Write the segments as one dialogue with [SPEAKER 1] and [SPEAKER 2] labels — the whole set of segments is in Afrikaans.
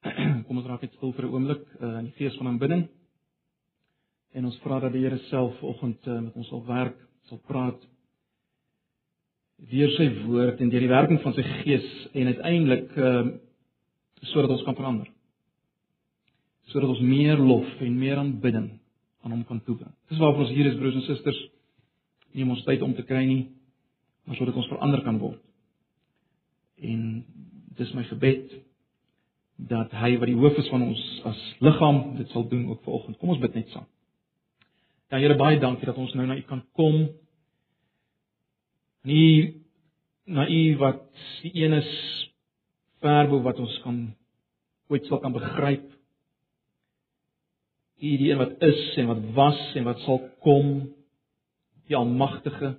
[SPEAKER 1] Kom ons raak net stil vir 'n oomblik uh, in die fees van aanbidding. En ons vra dat die Here self vanoggend uh, met ons sal werk, sal praat deur sy woord en deur die werking van sy gees en uiteindelik uh, sodat ons kan verander. Sodat ons meer lof en meer aanbidding aan hom kan toebring. Dis waarvoor ons hier is broers en susters. Nie om ons tyd om te kry nie, maar sodat ons verander kan word. En dis my gebed dat hy wat die hoof is van ons as liggaam dit sal doen ook vanoggend. Kom ons bid net saam. Ja Here baie dankie dat ons nou na U kan kom. Nie na U wat die een is ver bo wat ons kan ooit sal kan begryp. U die een wat is en wat was en wat sal kom. Die almagtige.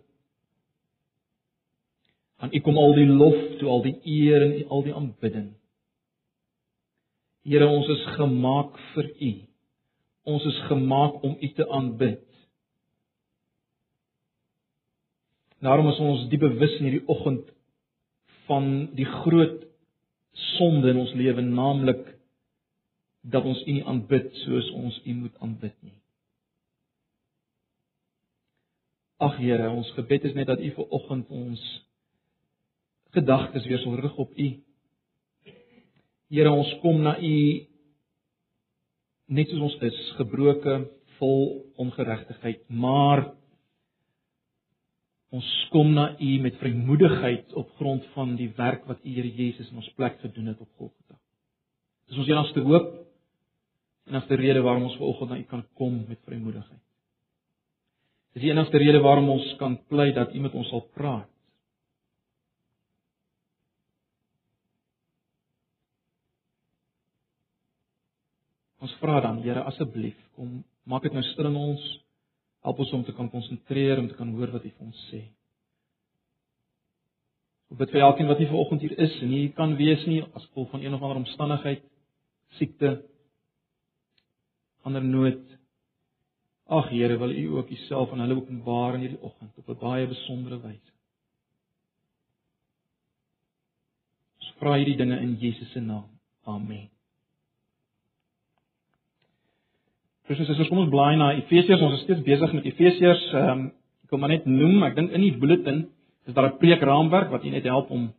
[SPEAKER 1] Aan U kom al die lof, toe al die eer en al die aanbidding. Here, ons is gemaak vir U. Ons is gemaak om U te aanbid. Daarom is ons diep bewus in hierdie oggend van die groot sonde in ons lewe, naamlik dat ons U nie aanbid soos ons U moet aanbid nie. Ag Here, ons gebed is net dat U vir oggend ons gedagtes weer sal rig op U Here ons kom na U net soos ons is, gebroke, vol ongeregtigheid, maar ons kom na U met vrymoedigheid op grond van die werk wat U Here Jesus in ons plek gedoen het op Golgotha. Dis ons enigste hoop en enigste rede waarom ons vanoggend na U kan kom met vrymoedigheid. Dis die enigste rede waarom ons kan pleit dat U met ons sal praat. Ons vra dan, Here, asseblief, kom maak dit nou stil in ons. Help ons om te kan konsentreer om te kan hoor wat U vir ons sê. Ek bid vir elkeen wat hier vanoggend hier is en nie kan wees nie as gevolg van een of ander omstandigheid, siekte, ander nood. Ag Here, wil U ook Uself aan hulle openbaar in hierdie oggend op 'n baie besondere wyse. Ons vra hierdie dinge in Jesus se naam. Amen. Presies, as ons blaai na Efesiërs, ons is steeds besig met Efesiërs. Ehm um, ek wil maar net noem, ek dink in die bulletin is daar 'n preekraamwerk wat u net help om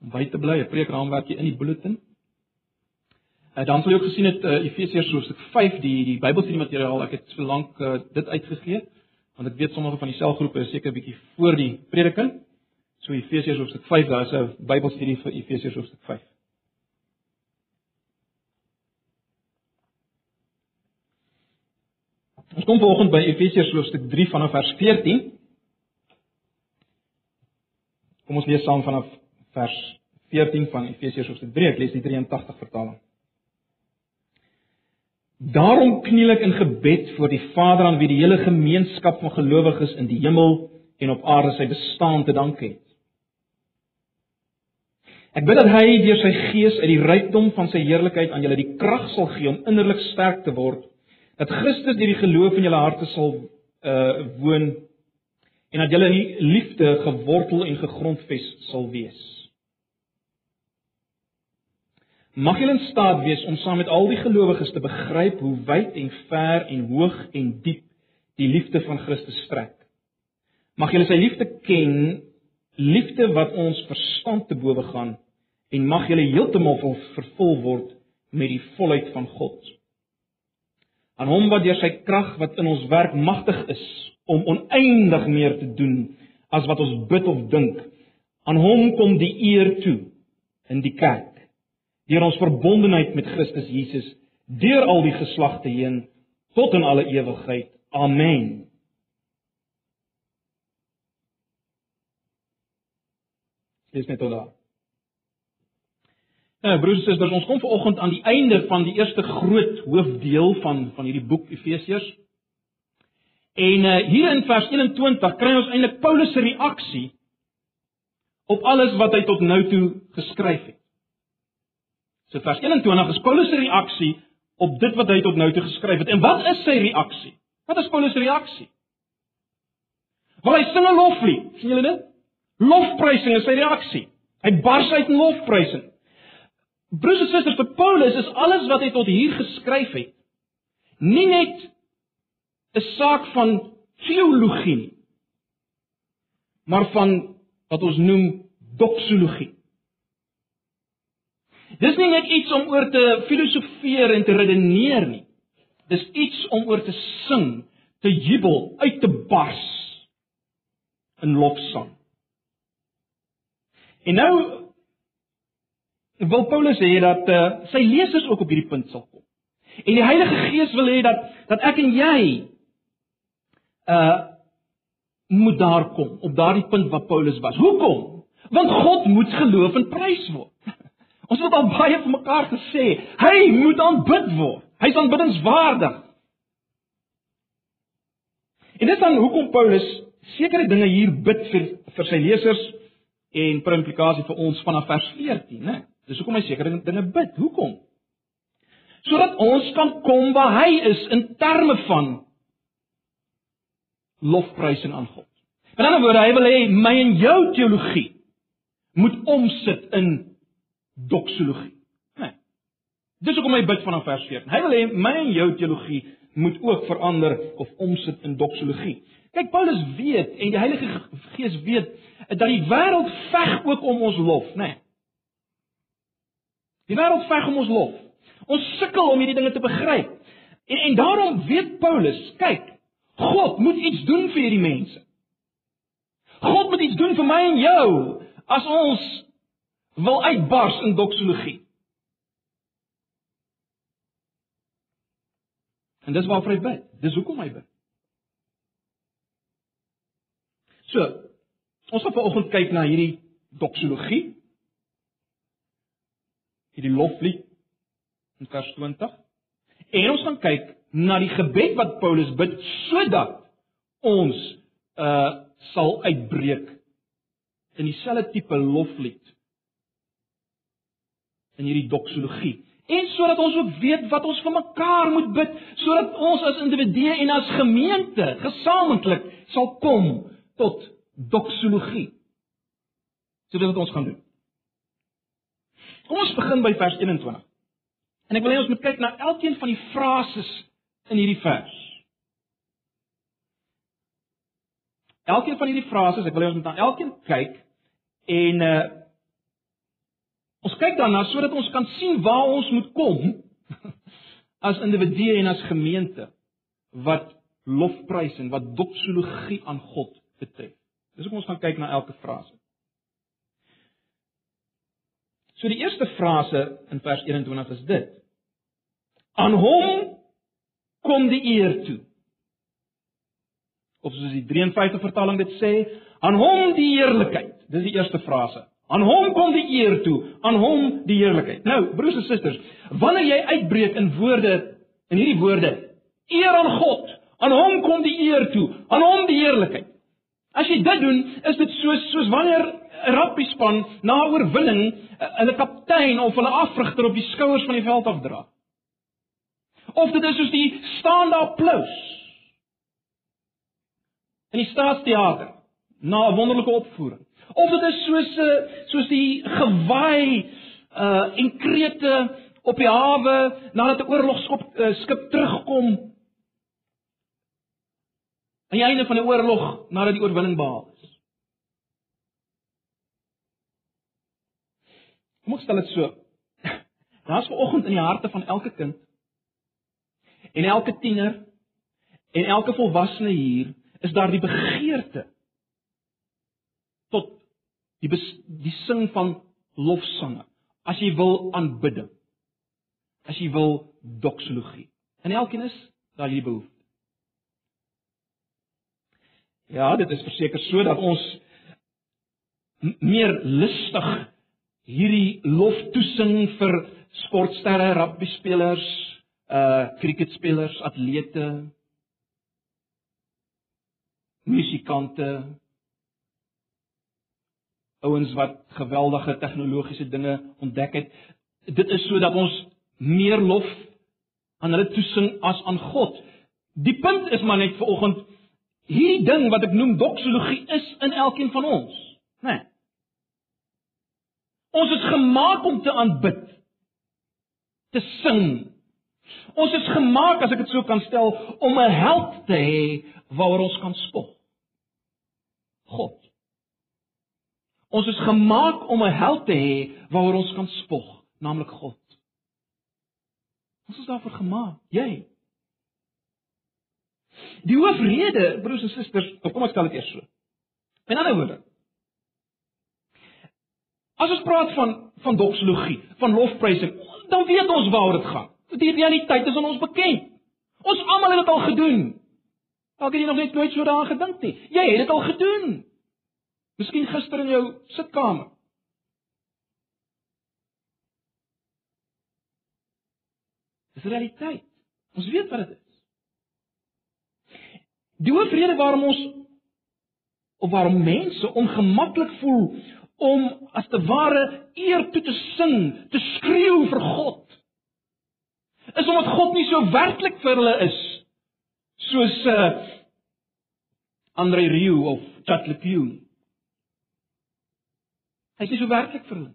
[SPEAKER 1] om by te bly, 'n preekraamwerkie in die bulletin. Uh, dan sal jy ook gesien het uh, Efesiërs hoofstuk 5, die die Bybelstudie materiaal, ek het so lank uh, dit uitgegee want ek weet sommige van die selgroepe is seker bietjie voor die prediking. So Efesiërs hoofstuk 5, daar is 'n Bybelstudie vir Efesiërs hoofstuk 5. Ons kom vanoggend by Efesiërs hoofstuk 3 vanaf vers 14. Kom ons lees saam vanaf vers 14 van Efesiërs hoofstuk 3. Ek lees die 83 vertaling. Daarom kniel ek in gebed voor die Vader aan wie die hele gemeenskap van gelowiges in die hemel en op aarde sy bestaan te dank het. Ek bid dat hy deur sy gees uit die rykdom van sy heerlikheid aan julle die krag sal gee om innerlik sterk te word dat Christus deur die geloof in julle harte sal uh woon en dat julle liefde gewortel en gegrondves sal wees. Mag julle in staat wees om saam met al die gelowiges te begryp hoe wyd en ver en hoog en diep die liefde van Christus strek. Mag julle sy liefde ken, liefde wat ons verstand te bowe gaan en mag julle heeltemal vervul word met die volheid van God aan hom wat deur sy krag wat in ons werk magtig is om oneindig meer te doen as wat ons bid of dink. Aan hom kom die eer toe in die kerk deur ons verbondenheid met Christus Jesus deur al die geslagte heen tot in alle ewigheid. Amen. Dis net oor. Nou broers en susters, ons kom vanoggend aan die einde van die eerste groot hoofdeel van van hierdie boek Efesiërs. En uh, hier in vers 21 kry ons eintlik Paulus se reaksie op alles wat hy tot nou toe geskryf het. So vers 21 is Paulus se reaksie op dit wat hy tot nou toe geskryf het. En wat is sy reaksie? Wat is Paulus se reaksie? Wel hy sing 'n loflied, sien julle dit? Lofprysing is sy reaksie. Hy bars uit in lofprysing. Broers en susters, vir Paulus is alles wat hy tot hier geskryf het nie net 'n saak van teologie nie, maar van wat ons noem doxologie. Dis nie net iets om oor te filosofeer en te redeneer nie. Dis iets om oor te sing, te jubel, uit te bars in lofsang. En nou wil Paulus hê dat uh, sy lesers ook op hierdie punt sal kom. En die Heilige Gees wil hê dat dat ek en jy uh moet daar kom op daardie punt waar Paulus was. Hoekom? Want God moet geloof en prys word. Ons het al baie vir mekaar gesê, hy moet aanbid word. Hy's aanbiddingswaardig. En dit dan hoekom Paulus sekere dinge hier bid vir vir sy lesers en per implikasie vir ons vanaf vers 14, né? Dis hoekom hy sekere dinge bid. Hoekom? Sodat ons kan kom waar hy is in terme van lofprysing aan God. Met ander woorde, hy wil hê my en jou teologie moet omsit in doxologie. Nee. Dis hoekom hy bid vanaf vers 14. Hy wil hê my en jou teologie moet ook verander of omsit in doxologie. Kyk Paulus weet en die Heilige Gees weet dat die wêreld veg ook om ons lof, nê. Nee. Die wêreld veg om ons lof. Ons sukkel om hierdie dinge te begryp. En en daarom weet Paulus, kyk, God moet iets doen vir hierdie mense. God moet iets doen vir my en jou as ons wil uitbars in doxologie. En dis waarvoor hy bid. Dis hoekom hy bid. So, ons gaan vanoggend kyk na hierdie doxologie. Hierdie loflied in vers 20. En ons gaan kyk na die gebed wat Paulus bid sodat ons uh sal uitbreek in dieselfde tipe loflied in hierdie doxologie. En sodat ons ook weet wat ons vir mekaar moet bid, sodat ons as individue en as gemeente gesamentlik sal kom tot doxologie. So dit wat ons gaan doen. Kom ons begin by vers 21. En ek wil hê ons moet kyk na elkeen van die frases in hierdie vers. Elkeen van hierdie frases, ek wil hê ons moet na elkeen kyk en uh Ons kyk daarna sodat ons kan sien waar ons moet kom as individue en as gemeente wat lofprys en wat doxologie aan God betref. Dis hoekom ons gaan kyk na elke frase. So die eerste frase in vers 21 is dit: Aan hom kom die eer toe. Of soos die 53 vertaling dit sê, aan hom die heerlikheid. Dis die eerste frase. Aan hom kom die eer toe, aan hom die heerlikheid. Nou, broers en susters, wanneer jy uitbreek in woorde, in hierdie woorde, eer aan God, aan hom kom die eer toe, aan hom die heerlikheid. As jy dit doen, is dit soos soos wanneer 'n rugby-span na 'n oorwinning eh, hulle kaptein of hulle afrigter op die skouers van die veld afdra. Of dit is soos die staande applous in die staatsteater na 'n wonderlike opvoering. Of dit is soos eh, soos die gewaai uh en krete op die hawe nadat 'n oorlogskip uh, skip terugkom aan die einde van die oorlog nadat die oorwinning behaal is. Kom ons stel dit so. Daar's vanoggend in die harte van elke kind en elke tiener en elke volwassene hier is daar die begeerte tot die bes, die sing van lofsange. As jy wil aanbidding. As jy wil doxologie. En elkeen is daar hierdie behoefte. Ja, dit is verseker sodat ons meer lustig hierdie lof toesing vir sportsterre, rugby spelers, uh cricketspelers, atlete, musikante, ouens wat geweldige tegnologiese dinge ontdek het. Dit is sodat ons meer lof aan hulle toesing as aan God. Die punt is maar net vanoggend hierdie ding wat ek noem doxologie is in elkeen van ons, né? Nee. Ons is gemaak om te aanbid te sing. Ons is gemaak, as ek dit so kan stel, om 'n held te hê waaroor ons kan spog. God. Ons is gemaak om 'n held te hê waaroor ons kan spog, naamlik God. Ons is daarvoor gemaak, jy. Die hoofrede, broers en susters, kom ek stel dit eers so. In ander woorde, as ons praat van van doxologie, van lofprysing, dan weet ons waaroor dit gaan. Die realiteit is aan ons bekend. Ons almal het dit al gedoen. Dalk het jy nog net nooit so daaraan gedink nie. Jy het dit al gedoen. Miskien gister in jou sitkamer. Dis realiteit. Ons weet wat dit is. Die hoofrede waarom ons of waarom mense ongemaklik voel om as te ware eer toe te sing, te skreeu vir God. Is omdat God nie so werklik vir hulle is soos uh Andre Rieu of Chatley Pew. Hy is so werklik vir hulle.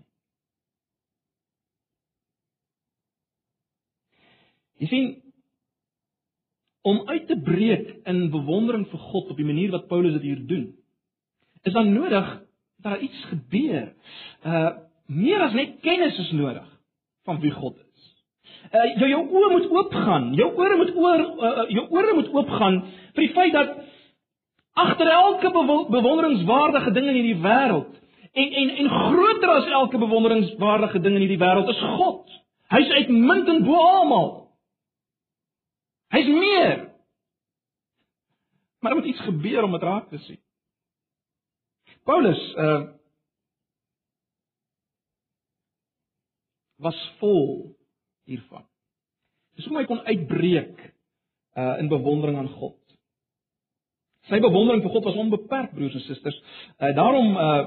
[SPEAKER 1] Jy sien om uit te breek in bewondering vir God op die manier wat Paulus dit hier doen, is dan nodig dat daar iets gebeur. Uh meer as net kennis is nodig van wie God is. Uh jou jou oë moet oopgaan, jou ore moet oor uh, jou ore moet oopgaan vir die feit dat agter elke bewonderingswaardige ding in hierdie wêreld en en en groter as elke bewonderingswaardige ding in hierdie wêreld is God. Hy's uitmuntend bo almal. Hy's meer. Maar er moet iets gebeur om dit raak te sien. Paulus uh was vol hiervan. Dis hoe hy kon uitbreek uh in bewondering aan God. Sy bewondering vir God was onbeperk, broers en susters. Uh daarom uh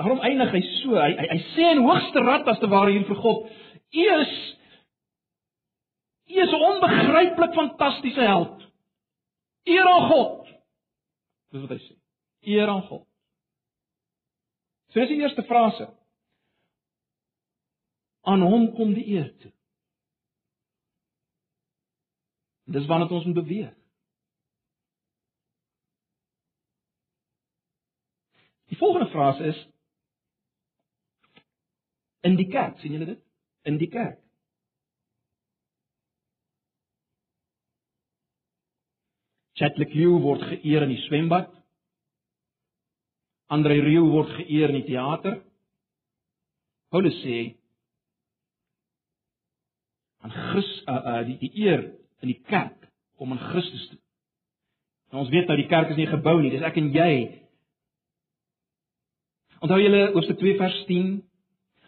[SPEAKER 1] daarom eindig hy so. Hy hy, hy sê in hoogste rad as te ware hier vir God: "U is U is 'n onbegryplik fantastiese held. Eer aan God." Dis wat hy sê. Eer aan God. So dis die eerste frase. Aan hom kom die eer toe. Dis waarna ons moet beweeg. Die volgende frase is in die kerk, sien julle dit? In die kerk. Chatlik Liu word geëer in die swembad. Andre Rieu word geëer in die teater. Paulus sê aan Christus uh, uh die die eer in die kerk kom aan Christus toe. En ons weet nou die kerk is nie gebou nie, dis ek en jy. Onthou julle hoofstuk 2 vers 10?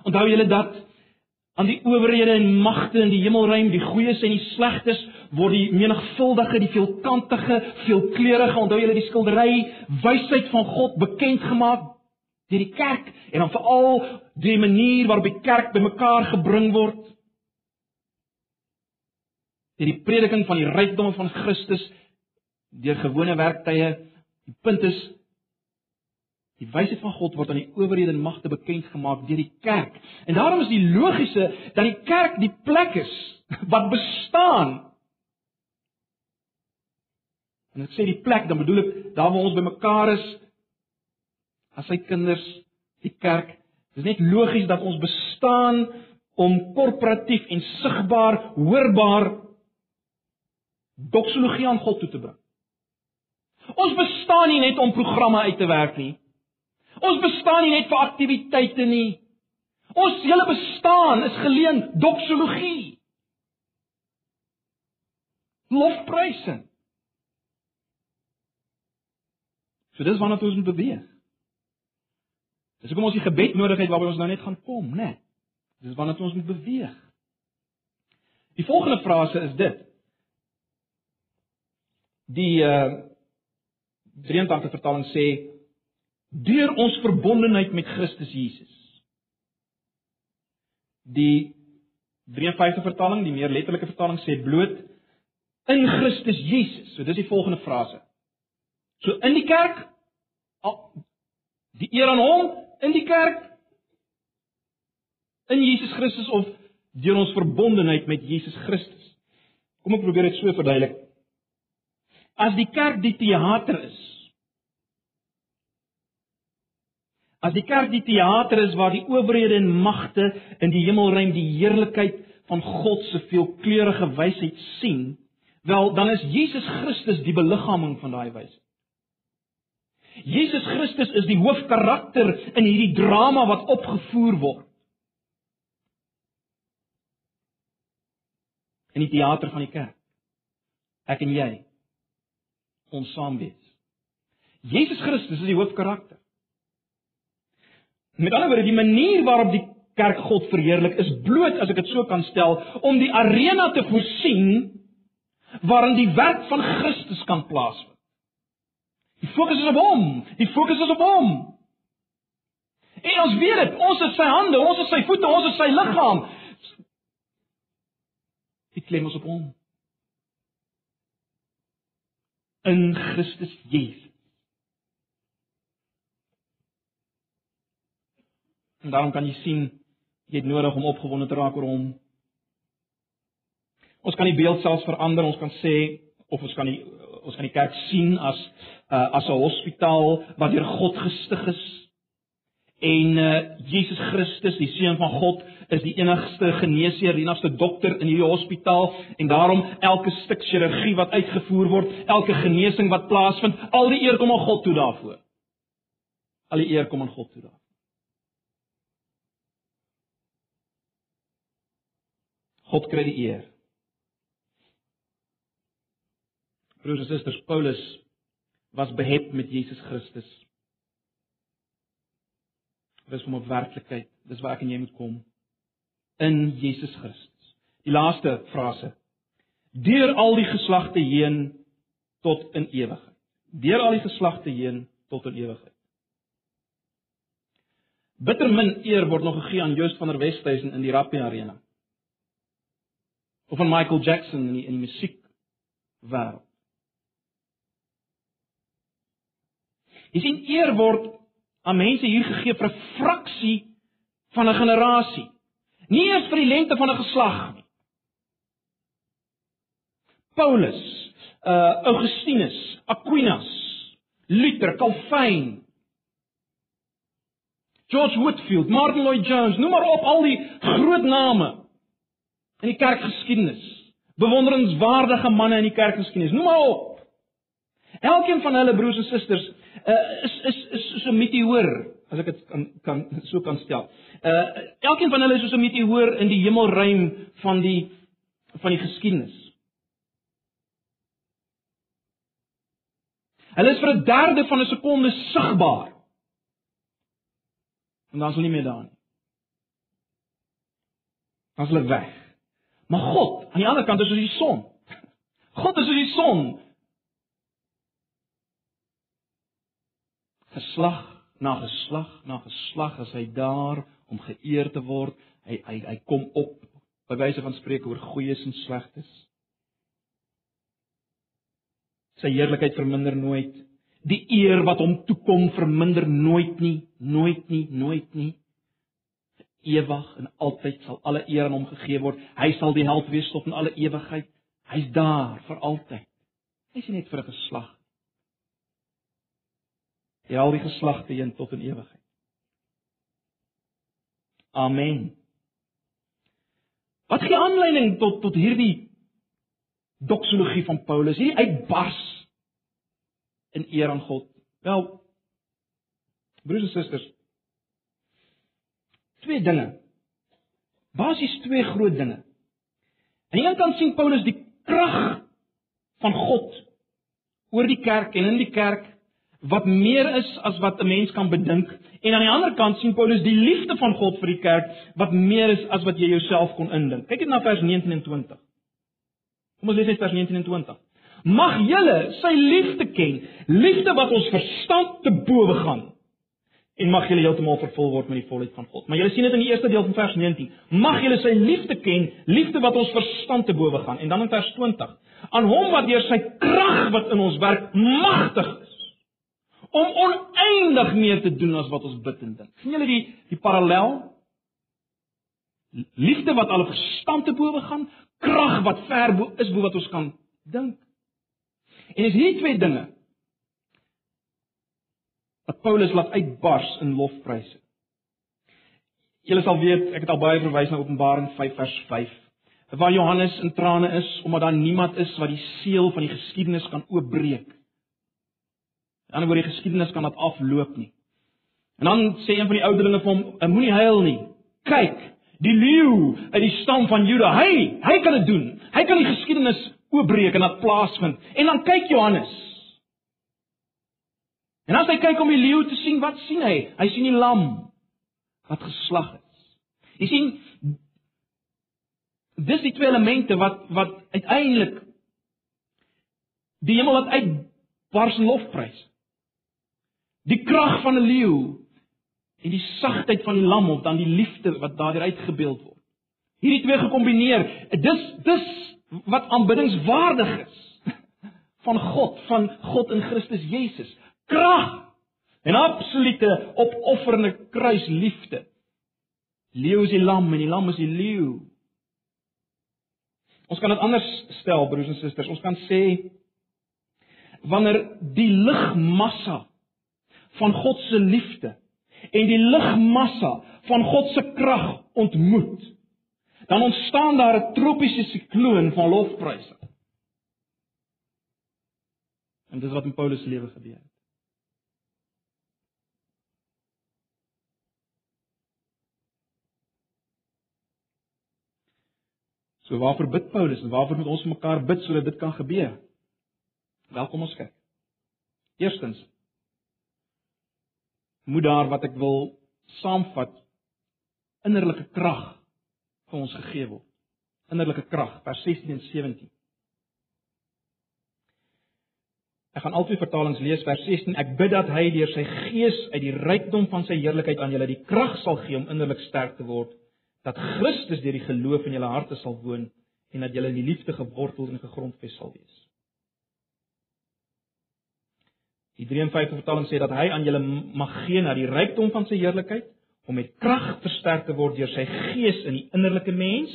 [SPEAKER 1] Onthou julle dat aan die owerhede en magte in die hemelruim, die goeies en die slegtes, word die menigvuldige, die veelkantige, veelkleurige, onthou julle die skildery, wysheid van God bekend gemaak deur die kerk en dan veral die manier waarop die kerk bymekaar gebring word. Deur die prediking van die rykdomme van Christus deur gewone werktye. Die punt is Die wysheid van God word aan die owerhede en magte bekend gemaak deur die kerk. En daarom is die logiese dat die kerk die plek is wat bestaan. En ek sê die plek, dan bedoel ek daar waar ons bymekaar is as sy kinders, die kerk. Dit is net logies dat ons bestaan om korporatief en sigbaar, hoorbaar doxologie aan God toe te bring. Ons bestaan nie net om programme uit te werk nie. Ons bestaan nie net vir aktiwiteite nie. Ons hele bestaan is geleen doxologie. Lofprysing. So dis waarna ons moet beweeg. Dis hoekom ons die gebed nodig het waarby ons nou net gaan kom, né? Nee. Dis waarna ons moet beweeg. Die volgende frase is dit. Die uh 83 vertaling sê deur ons verbondenheid met Christus Jesus. Die 53 vertaling, die meer letterlike vertaling sê bloot in Christus Jesus. So dis die volgende frase. So in die kerk die eer aan hom in die kerk in Jesus Christus of deur ons verbondenheid met Jesus Christus. Kom ek probeer dit so verduidelik. As die kerk die teater is, as die kerk die teater is waar die owerhede en magte in die hemelruim die heerlikheid van God se veelkleurige wysheid sien, wel dan is Jesus Christus die beliggaaming van daai wysheid. Jesus Christus is die hoofkarakter in hierdie drama wat opgevoer word. In die teater van die kerk. Ek en jy ons saam wees. Jesus Christus is die hoofkarakter. Met ander woorde, die manier waarop die kerk God verheerlik is bloot as ek dit so kan stel om die arena te voorsien waarin die werk van Christus kan plaasvind. Die fokus is op hom. Die fokus is op hom. En ons weet dit, ons is sy hande, ons is sy voete, ons is sy liggaam. Die klem is op hom. In Christus Jesus. En daarom kan jy sien jy het nodig om opgewonde te raak oor hom. Ons kan die beeld selfs verander. Ons kan sê of ons kan die ons kan die kerk sien as uh, as 'n hospitaal wat deur God gestig is. En uh, Jesus Christus, die seun van God, is die enigste geneesheer, die enigste dokter in hierdie hospitaal en daarom elke stuk chirurgie wat uitgevoer word, elke genesing wat plaasvind, al die eer kom aan God toe daarvoor. Al die eer kom aan God toe daarvoor. God kry die eer. Broers en susters, Paulus was behep met Jesus Christus. Dis om 'n werklikheid, dis waar ek en jy moet kom in Jesus Christus. Die laaste frase. Deur al die geslagte heen tot in ewigheid. Deur al die geslagte heen tot in ewigheid. Bitter min eer word nog gegee aan Joost van der Westhuizen in die Rappie Arena. Of aan Michael Jackson in die, in die musiek wêreld. Jy sien eer word aan mense hier gegee vir 'n fraksie van 'n generasie. Nie eers vir die lengte van 'n geslag nie. Paulus, uh Augustinus, Aquinas, Luther, Calvin, George Whitefield, Martin Lloyd Jones, noem maar op al die groot name in die kerkgeskiedenis. Bewonderenswaardige manne in die kerkgeskiedenis, noem maar op. Elkeen van hulle broers en susters uh, is is is so 'n meteoor, as ek dit kan kan so kan stel. Uh elkeen van hulle is so 'n meteoor in die hemelruim van die van die geskiedenis. Hulle is vir 'n derde van 'n sekonde sigbaar. En dan is hulle nie meer daar nie. Dan is hulle weg. Maar God, aan die ander kant is soos die son. God is soos die son geslag na geslag na geslag is hy daar om geëer te word. Hy hy hy kom op by wyse van spreek oor goeies en slegtes. Sy heerlikheid verminder nooit. Die eer wat hom toekom verminder nooit nie, nooit nie, nooit nie. Ewig en altyd sal alle eer aan hom gegee word. Hy sal die held wees tot in alle ewigheid. Hy's daar vir altyd. Hy's nie net vir 'n geslag die al die geslagte heen tot in ewigheid. Amen. Wat gee aanleiding tot tot hierdie doxologie van Paulus, hierdie uitbars in eer aan God? Wel, broers en susters, twee dinge. Basies twee groot dinge. Aan die een kant sien Paulus die krag van God oor die kerk en in die kerk wat meer is as wat 'n mens kan bedink en aan die ander kant sien Paulus die liefde van God vir die kerk wat meer is as wat jy jouself kon indink. Kyk net na vers 19 en 20. Kom ons lees net vers 19 en 20. Mag julle sy liefde ken, liefde wat ons verstand te bowe gaan. En mag julle heeltemal vervul word met die volheid van God. Maar julle sien dit in die eerste deel van vers 19. Mag julle sy liefde ken, liefde wat ons verstand te bowe gaan. En dan in vers 20. Aan hom wat deur sy krag wat in ons werk magtig is om oneindig meer te doen as wat ons bid en dink. sien julle die die parallel? Liefde wat alle verstand te bowe gaan, krag wat ver bo is bo wat ons kan dink. En is hierdie twee dinge wat Paulus laat uitbars in lofpryse. Julle sal weet, ek het al baie verwys na Openbaring 5 vers 5, waar Johannes in trane is omdat daar niemand is wat die seël van die geskiedenis kan oopbreek. Aan die ander woord die geskiedenis kan dit afloop nie. En dan sê een van die ouderlinge vir hom, moenie huil nie. Kyk, die leeu uit die stam van Juda, hy, hy kan dit doen. Hy kan die geskiedenis oopbreek en dit plaasvind. En dan kyk Johannes. En as hy kyk om die leeu te sien, wat sien hy? Hy sien die lam wat geslag is. Jy sien dis die twee elemente wat wat uiteindelik die hemel laat uit bars lofprys. Die krag van 'n leeu en die sagtheid van die lam of dan die liefde wat daardeur uitgebeeld word. Hierdie twee gekombineer, dis dis wat aanbiddingswaardig is van God, van God in Christus Jesus. Krag en absolute opofferende kruisliefde. Leeu is die lam en die lam is die leeu. Ons kan dit anders stel broers en susters. Ons kan sê wanneer die ligmassa van God se liefde en die ligmassa van God se krag ontmoet, dan ontstaan daar 'n tropiese sikloon van lofpryse. En dis wat in Paulus se lewe gebeur het. So waarvoor bid Paulus en waarvoor moet ons mekaar bid sodat dit kan gebeur? Welkom ons kyk. Eerstens moet daar wat ek wil saamvat innerlike krag vir ons gegee word. Innerlike krag, vers 16 en 17. Ek gaan albei vertalings lees vers 16. Ek bid dat hy deur sy gees uit die rykdom van sy heerlikheid aan julle die krag sal gee om innerlik sterk te word dat Christus deur die geloof in julle harte sal woon en dat julle in die liefde gewortel en gegrondves sal wees. Die 53 vertaling sê dat hy aan julle mag gee na die rykdom van sy heerlikheid om met krag versterk te word deur sy gees in die innerlike mens.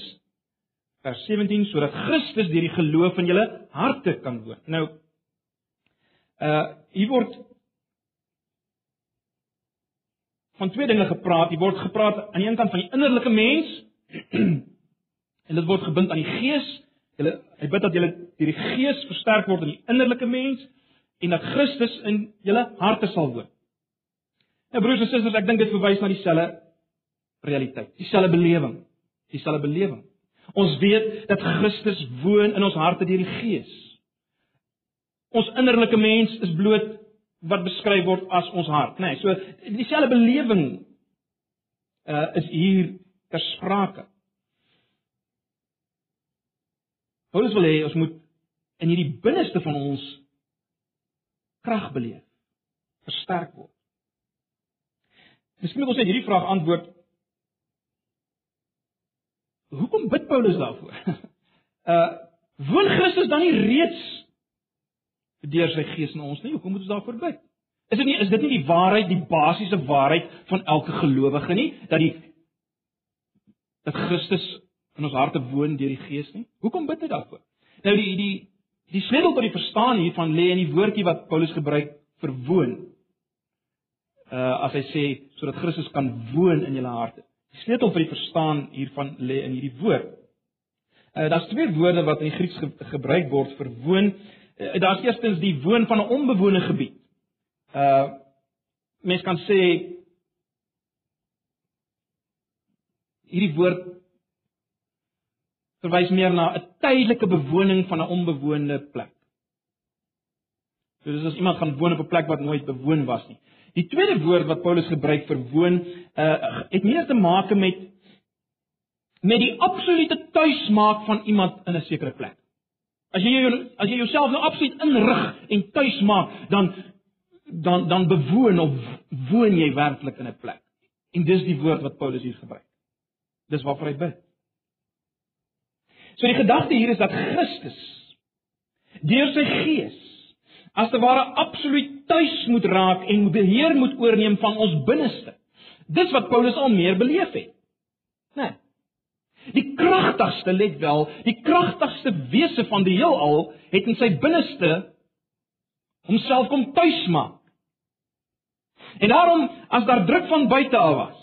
[SPEAKER 1] Vers 17 sodat Christus deur die geloof in julle harte kan woon. Nou uh hier word van twee dinge gepraat. Hier word gepraat aan die een kant van die innerlike mens en dit word gebind aan die gees. Julle hy bid dat julle deur die gees versterk word in die innerlike mens en dat Christus in julle harte sal woon. Nou broers en susters, ek dink dit verwys na dieselfde realiteit, dieselfde belewing, dieselfde belewing. Ons weet dat Christus woon in ons harte deur die Gees. Ons innerlike mens is bloot wat beskryf word as ons hart, nê. Nee, so dieselfde belewing uh is hier ter sprake. Paulus wil hê ons moet in hierdie binneste van ons krag beleef, versterk word. Miskien moet ons net hierdie vraag antwoord. Hoekom bid Paulus daarvoor? Uh woon Christus dan nie reeds deur sy gees in ons nie. Hoekom moet ons daarvoor bid? Is dit nie is dit nie die waarheid, die basiese waarheid van elke gelowige nie dat die dat Christus in ons harte woon deur die Gees nie? Hoekom bid hy daarvoor? Nou die die die sleutel tot die verstaan hiervan lê in die woordjie wat Paulus gebruik vir woon. Uh as hy sê sodat Christus kan woon in julle harte. Die sleutel vir die verstaan hiervan lê in hierdie woord. Uh daar's twee woorde wat in die Grieks ge gebruik word vir woon. Uh, daar's eerstens die woon van 'n onbewoonde gebied. Uh mens kan sê hierdie woord verwys meer na 'n tydelike bewoning van 'n onbewoonde plek. So dis as iemand gaan woon op 'n plek wat nooit bewoon was nie. Die tweede woord wat Paulus gebruik vir woon, uh het meer te maak met met die absolute tuismaak van iemand in 'n sekere plek. As jy as jy jouself nou absoluut inrig en tuis maak, dan dan dan bewoon of woon jy werklik in 'n plek. En dis die woord wat Paulus hier gebruik. Dis waarvoor hy bid. So die gedagte hier is dat Christus deur sy gees as te ware absoluut tuis moet raak en beheer moet oorneem van ons binneste. Dis wat Paulus al meer beleef het. Né? Nee. Die kragtigste, let wel, die kragtigste wese van die heelal het in sy binneste homself kom tuismaak. En daarom as daar druk van buite af was,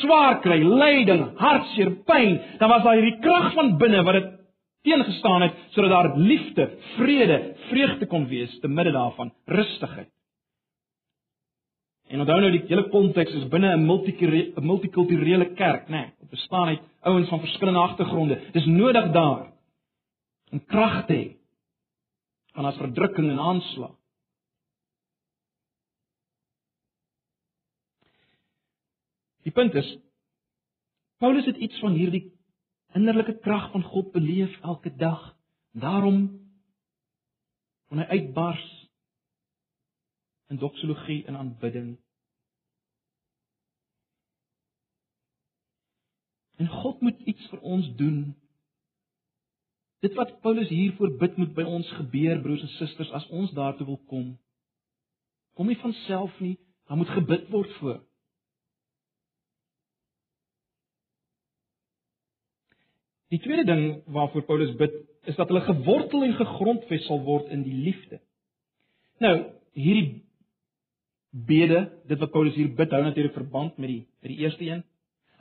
[SPEAKER 1] swaar kry, lyding, hartseer, pyn, dan was daar hierdie krag van binne wat dit teengestaan het sodat daar liefde, vrede, vreugde kon wees te midde daarvan, rustigheid. En onthou nou die hele konteks is binne 'n multikulturele kerk, né? Nee, dit bestaan uit ouens van verskillende agtergronde. Dis nodig daar om krag te hê van as verdrukking en aanslag. Die punt is Paulus het iets van hierdie innerlike krag van God beleef elke dag. Daarom kon hy uitbars in doxologie en aanbidding. En God moet iets vir ons doen. Dit wat Paulus hiervoor bid moet by ons gebeur, broers en susters, as ons daartoe wil kom. Kom nie van self nie, daar moet gebid word voor. Die tweede ding waarvoor Paulus bid, is dat hulle gewortel en gegrondves sal word in die liefde. Nou, hierdie bede, dit wat Paulus hier bid, hou natuurlik verband met die met die eerste een.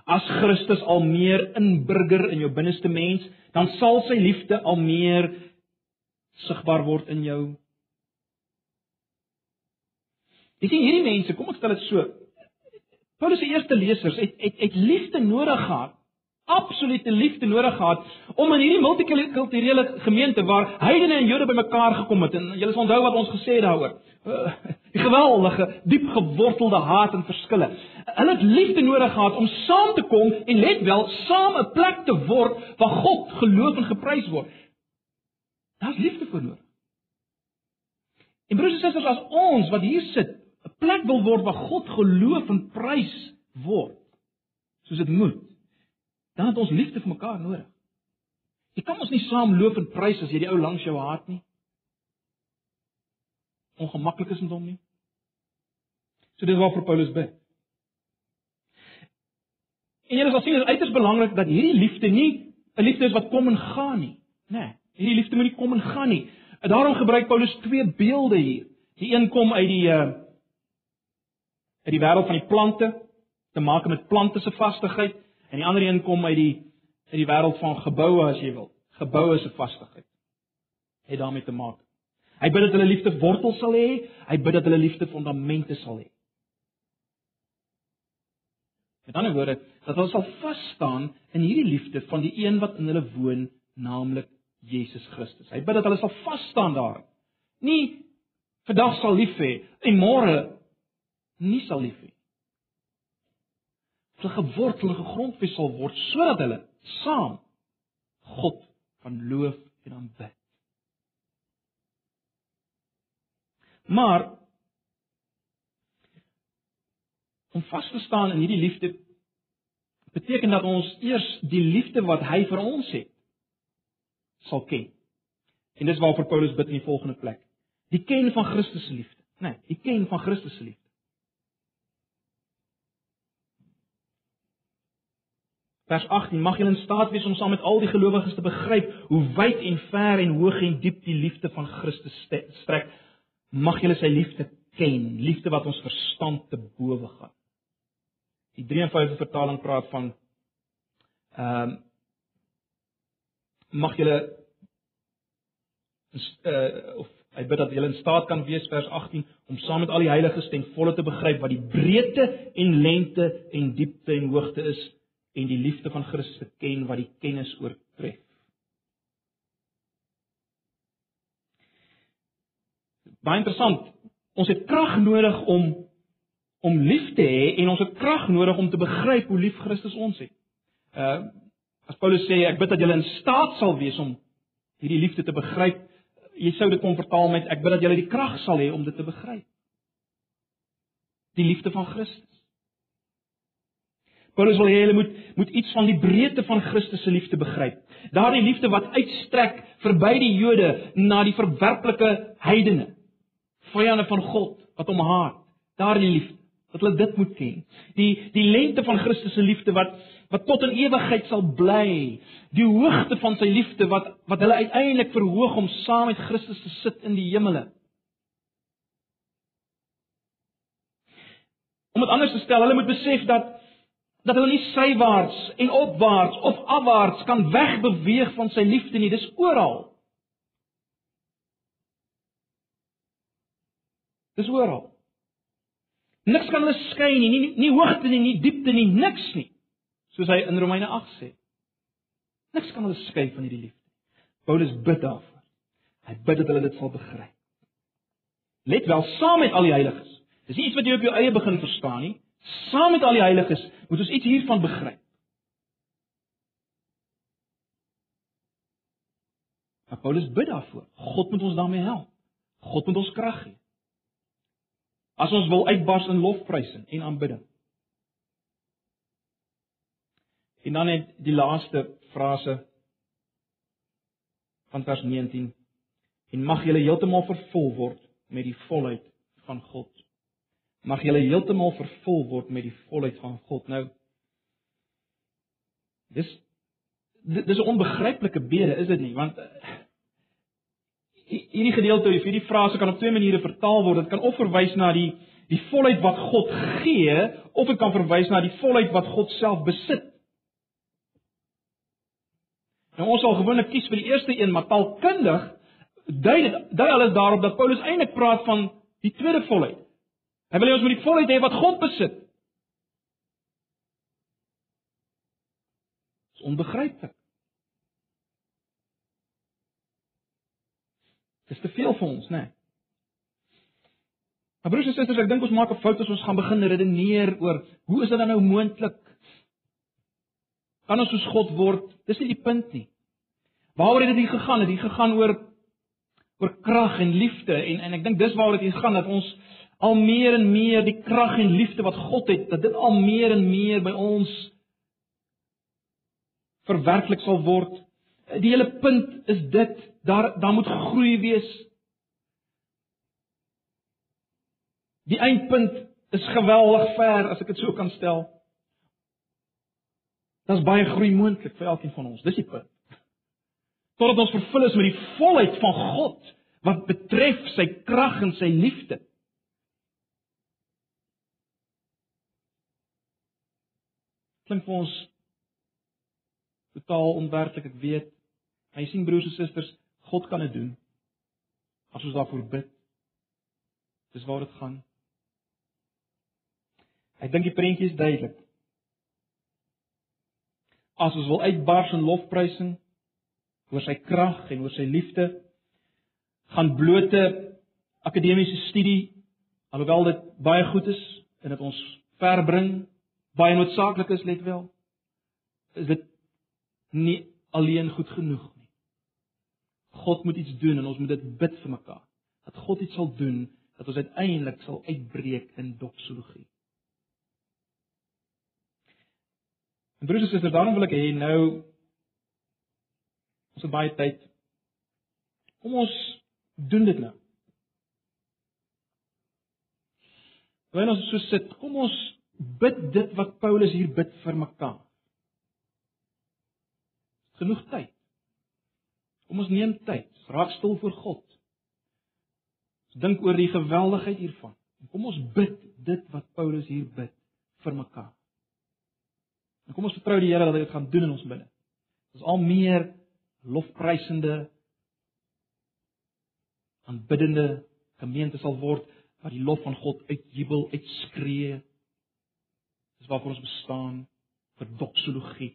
[SPEAKER 1] As Christus al meer inburger in jou binneste mens, dan sal sy liefde al meer sigbaar word in jou. Jy sien hierdie mense, kom ek stel dit so. Paulus se eerste lesers het het het liefde nodig gehad absolute liefde nodig gehad om in hierdie multikulturele gemeente waar heidene en Jode bymekaar gekom het en julle sal onthou wat ons gesê daaroor. Uh, die geweldige, diep gewortelde haat en verskille. Hulle het liefde nodig gehad om saam te kom en let wel, saam 'n plek te word waar God geloof en geprys word. Daar's liefde vir nodig. En broers en susters, as ons wat hier sit, 'n plek wil word waar God geloof en prys word, soos dit moet, dan het ons liefde vir mekaar nodig. Jy kan ons nie saam loop en prys as jy die ou langs jou haat nie. Ongemaklik is dit om nie. So dis waarvoor Paulus bid. En jy sal sien dit is uiters belangrik dat hierdie liefde nie 'n liefde is wat kom en gaan nie. Né? Nee, hierdie liefde moet nie kom en gaan nie. En daarom gebruik Paulus twee beelde hier. Die een kom uit die uh uit die wêreld van die plante te maak met plante se vastigheid En die ander een kom uit die uit die wêreld van geboue as jy wil. Geboue se vastigheid. Het daarmee te maak. Hy bid dat hulle liefde wortels sal hê, hy bid dat hulle liefde fondamente sal hê. Met ander woorde, dat hulle sal vas staan in hierdie liefde van die een wat in hulle woon, naamlik Jesus Christus. Hy bid dat hulle sal vas staan daar. Nie vandag sal lief hê en môre nie sal lief hê gewortel en gegrondves sal word sodat hulle saam God van loof en aanbid. Maar om vas te staan in hierdie liefde beteken dat ons eers die liefde wat hy vir ons het sal ken. En dis waarvoor Paulus bid in die volgende plek. Die ken van Christus se liefde. Nee, die ken van Christus se liefde. Vers 18: Mag julle in staat wees om saam met al die gelowiges te begryp hoe wyd en ver en hoog en diep die liefde van Christus strek. Mag julle sy liefde ken, liefde wat ons verstand te bowe gaan. Die 53 vertaling praat van ehm um, mag julle uh, of hy bid dat julle in staat kan wees vers 18 om saam met al die heiliges ten volle te begryp wat die breedte en lengte en diepte en hoogte is en die liefde van Christus te ken wat die kennis oortref. Baie interessant. Ons het krag nodig om om lief te hê en ons het krag nodig om te begryp hoe lief Christus ons het. Uh as Paulus sê ek bid dat julle in staat sal wees om hierdie liefde te begryp, jy sou dit kon vertaal met ek bid dat julle die krag sal hê om dit te begryp. Die liefde van Christus. Paulus wil hê hulle moet moet iets van die breedte van Christus se liefde begryp. Daardie liefde wat uitstrek verby die Jode na die verwerplike heidene, vyande van God wat hom haat. Daardie liefde, dat hulle dit moet ken. Die die lengte van Christus se liefde wat wat tot in ewigheid sal bly. Die hoogte van sy liefde wat wat hulle uiteindelik verhoog om saam met Christus te sit in die hemele. Om dit anders te stel, hulle moet besef dat dat hulle nie sywaarts en opwaarts of afwaarts kan wegbeweeg van sy liefde nie. Dis oral. Dis oral. Niks kan hulle skei nie, nie nie hoogte nie, nie diepte nie, niks nie. Soos hy in Romeine 8 sê. Niks kan hulle skei van hierdie liefde. Paulus bid daarvoor. Hy bid dat hulle dit sal begryp. Let wel saam met al die heiliges. Dis nie iets wat jy op jou eie begin verstaan nie. Saam met al die heiliges moet ons iets hiervan begryp. Maar Paulus bid daarvoor. God moet ons daarmee help. God moet ons krag gee. As ons wil uitbars in lofprysing en aanbidding. En dan net die laaste frase van vers 19 en mag julle heeltemal vervul word met die volheid van God. Mag julle heeltemal vervul word met die volheid van God. Nou dis dis 'n onbegryplike bede, is dit nie? Want hierdie gedeelte of hierdie frase kan op twee maniere vertaal word. Dit kan of verwys na die die volheid wat God gee of dit kan verwys na die volheid wat God self besit. Nou ons sal gewoonlik kies vir die eerste een, maar taalkundig dui dit dui alles daarop dat Paulus eintlik praat van die tweede volheid. Hy wil hê ons moet die volheid hê wat God besit. Dit is onbegryplik. Dis te veel vir ons, né? Nee. Maar broers en susters, ek dink ons maak 'n fout as ons gaan begin redeneer oor hoe is dit dan nou moontlik? Kan ons soos God word? Dis nie die punt nie. Waaroor het dit hier gegaan? Het dit gegaan oor oor krag en liefde en en ek dink dis waaroor dit hier gaan dat ons al meer en meer die krag en liefde wat God het, dat dit al meer en meer by ons verwerklik sal word. Die hele punt is dit, daar daar moet groei wees. Die eindpunt is geweldig ver as ek dit so kan stel. Daar's baie groei moontlik vir elkeen van ons. Dis die punt. Totdat ons vervul is met die volheid van God wat betref sy krag en sy liefde. Klink vir ons totaal onwerklik, ek weet. Maar jy sien broers en susters, God kan dit doen. As ons daarvoor bid. Dis waar dit gaan. Ek dink die prentjie is duidelik. As ons wil uitbars in lofprysing oor sy krag en oor sy liefde, gaan blote akademiese studie alhoewel dit baie goed is en dit ons ver bring, baie noodsaaklik is, let wel, is dit nie alleen goed genoeg God moet iets doen en ons moet dit bid vir mekaar. Dat God iets sal doen dat ons uiteindelik sal uitbreek in doxologie. En broers en susters, daarom wil ek hê nou ons het baie tyd. Kom ons doen dit nou. Wanneer ons so sit, kom ons bid dit wat Paulus hier bid vir mekaar. Genoeg tyd. Kom ons neem tyd, raak stil voor God. Ons dink oor die geweldigheid hiervan. Kom ons bid dit wat Paulus hier bid vir mekaar. En kom ons vertrou die Here dat hy dit gaan doen in ons binne. Ons al meer lofprysende aanbiddende gemeente sal word wat die lof van God uitjubel, uitskree. Dis waarvoor ons bestaan vir doxologie.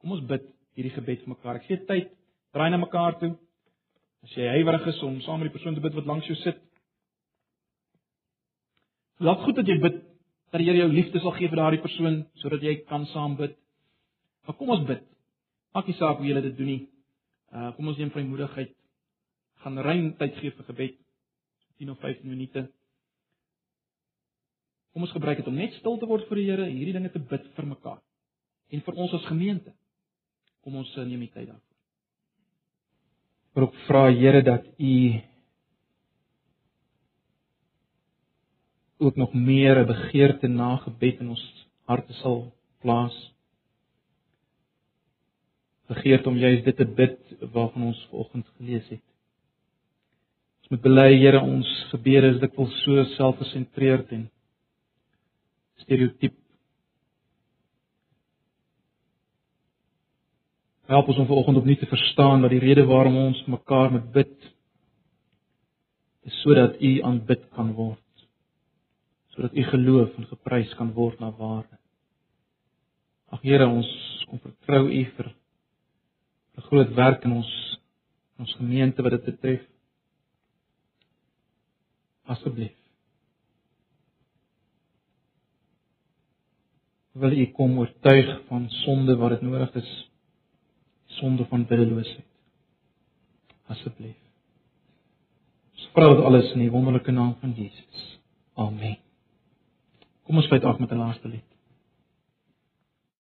[SPEAKER 1] Kom ons bid hierdie gebed vir mekaar. Ek gee tyd Draai na mekaar toe. As jy huiwerig is om saam met die persoon te bid wat langs jou sit. Laat goed dat jy bid dat die Here jou liefde sal gee vir daardie persoon sodat jy kan saam bid. Maar kom ons bid. Maak nie saak hoe jy dit doen nie. Uh kom ons neem vrymoedigheid. Gaan ruim tyd gee vir gebed. 10 of 15 minute. Kom ons gebruik dit om net stil te word vir die Here en hierdie dinge te bid vir mekaar en vir ons as gemeente. Kom ons neem die tyd daar maar ook vra Here dat U ook nog meer 'n begeerte na gebed in ons harte sal plaas. begeerd om juist dit te bid waarvan ons vanoggend gelees het. Ons moet bely, Here, ons gebede is dikwels so selfgesentreerd en stereotyp. Help ons om vanoggend opnuut te verstaan dat die rede waarom ons mekaar moet bid is sodat U aanbid kan word. Sodat U geloof en geprys kan word na waarde. Ag Here, ons kom vertrou U vir 'n groot werk in ons in ons gemeente wat dit betref. Asseblief. Wil U kom oortuig van sonde wat dit nodig is. Sonde van biddeloosheid. Asseblief. Ons vra dit alles in die wonderlike naam van Jesus. Amen. Kom ons sluit af met 'n laaste lied.